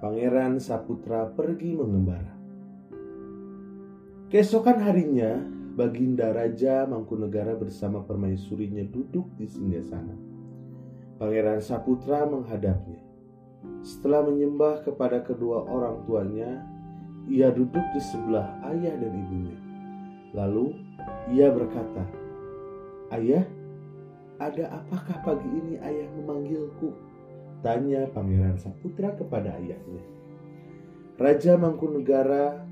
Pangeran Saputra pergi mengembara. Keesokan harinya, Baginda Raja Mangkunegara bersama permaisurinya duduk di singgasana. Pangeran Saputra menghadapnya. Setelah menyembah kepada kedua orang tuanya, ia duduk di sebelah ayah dan ibunya. Lalu ia berkata, "Ayah, ada apakah pagi ini ayah memanggilku?" Tanya Pangeran Saputra kepada ayahnya. Raja Mangkunegara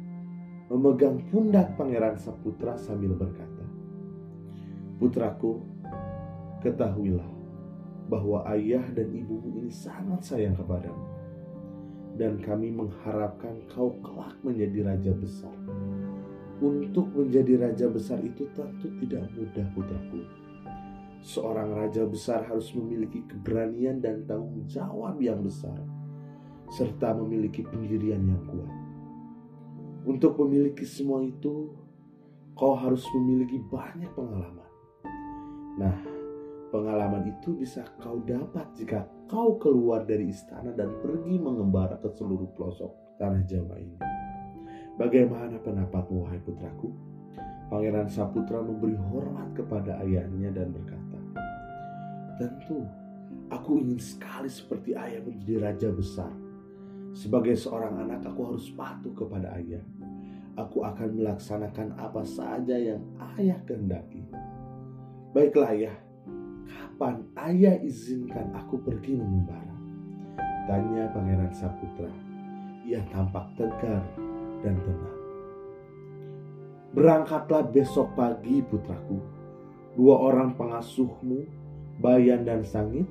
memegang pundak Pangeran Saputra sambil berkata, Putraku, ketahuilah bahwa ayah dan ibumu ini sangat sayang kepadamu. Dan kami mengharapkan kau kelak menjadi raja besar. Untuk menjadi raja besar itu tentu tidak mudah putraku Seorang raja besar harus memiliki keberanian dan tanggung jawab yang besar, serta memiliki pendirian yang kuat. Untuk memiliki semua itu, kau harus memiliki banyak pengalaman. Nah, pengalaman itu bisa kau dapat jika kau keluar dari istana dan pergi mengembara ke seluruh pelosok tanah Jawa ini. Bagaimana pendapatmu, wahai putraku? Pangeran Saputra memberi hormat kepada ayahnya dan berkata, Tentu, aku ingin sekali seperti ayah menjadi raja besar. Sebagai seorang anak, aku harus patuh kepada ayah. Aku akan melaksanakan apa saja yang ayah kehendaki. Baiklah ayah, kapan ayah izinkan aku pergi mengembara? Tanya Pangeran Saputra. Ia tampak tegar dan tenang. Berangkatlah besok pagi putraku. Dua orang pengasuhmu Bayan dan Sangit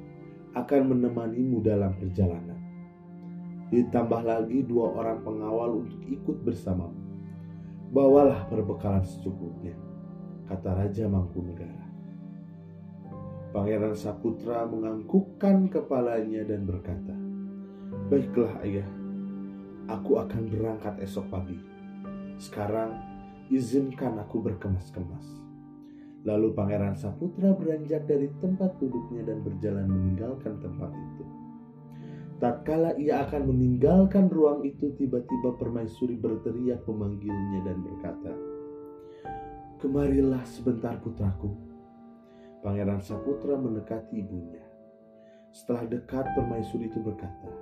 akan menemanimu dalam perjalanan. Ditambah lagi dua orang pengawal untuk ikut bersamamu. Bawalah perbekalan secukupnya, kata Raja Mangkunegara. Pangeran Saputra menganggukkan kepalanya dan berkata, Baiklah ayah, aku akan berangkat esok pagi. Sekarang izinkan aku berkemas-kemas. Lalu Pangeran Saputra beranjak dari tempat duduknya dan berjalan meninggalkan tempat itu. Tatkala ia akan meninggalkan ruang itu, tiba-tiba permaisuri berteriak memanggilnya dan berkata, Kemarilah sebentar putraku. Pangeran Saputra mendekati ibunya. Setelah dekat, permaisuri itu berkata,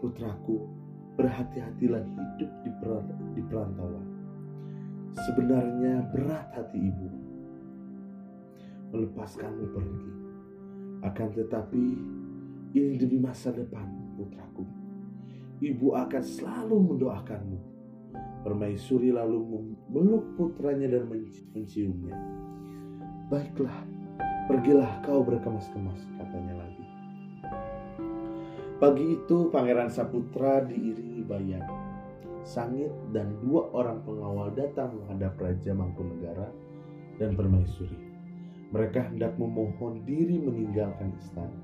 Putraku, berhati-hatilah hidup di perantauan. Sebenarnya berat hati ibu melepaskanmu pergi. Akan tetapi ini demi masa depan putraku. Ibu akan selalu mendoakanmu. Permaisuri lalu memeluk putranya dan menciumnya. Baiklah, pergilah kau berkemas-kemas, katanya lagi. Pagi itu Pangeran Saputra diiringi bayan, Sangit dan dua orang pengawal datang menghadap Raja Mangkunegara dan Permaisuri mereka hendak memohon diri meninggalkan istana.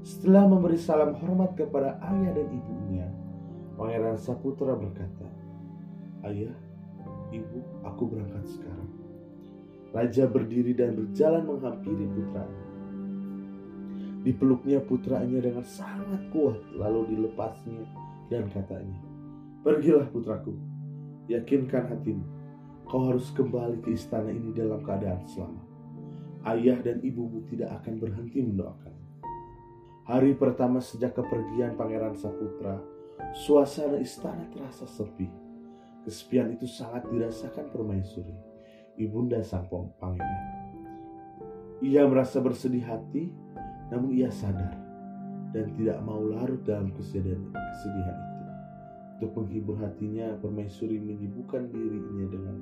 Setelah memberi salam hormat kepada ayah dan ibunya, Pangeran Saputra berkata, Ayah, ibu, aku berangkat sekarang. Raja berdiri dan berjalan menghampiri putranya. Dipeluknya putranya dengan sangat kuat, lalu dilepasnya dan katanya, Pergilah putraku, yakinkan hatimu, kau harus kembali ke istana ini dalam keadaan selamat ayah dan ibumu tidak akan berhenti mendoakan. Hari pertama sejak kepergian Pangeran Saputra, suasana istana terasa sepi. Kesepian itu sangat dirasakan permaisuri, ibunda sang pangeran. Ia merasa bersedih hati, namun ia sadar dan tidak mau larut dalam kesedihan, kesedihan itu. Untuk menghibur hatinya, permaisuri menyibukkan dirinya dengan.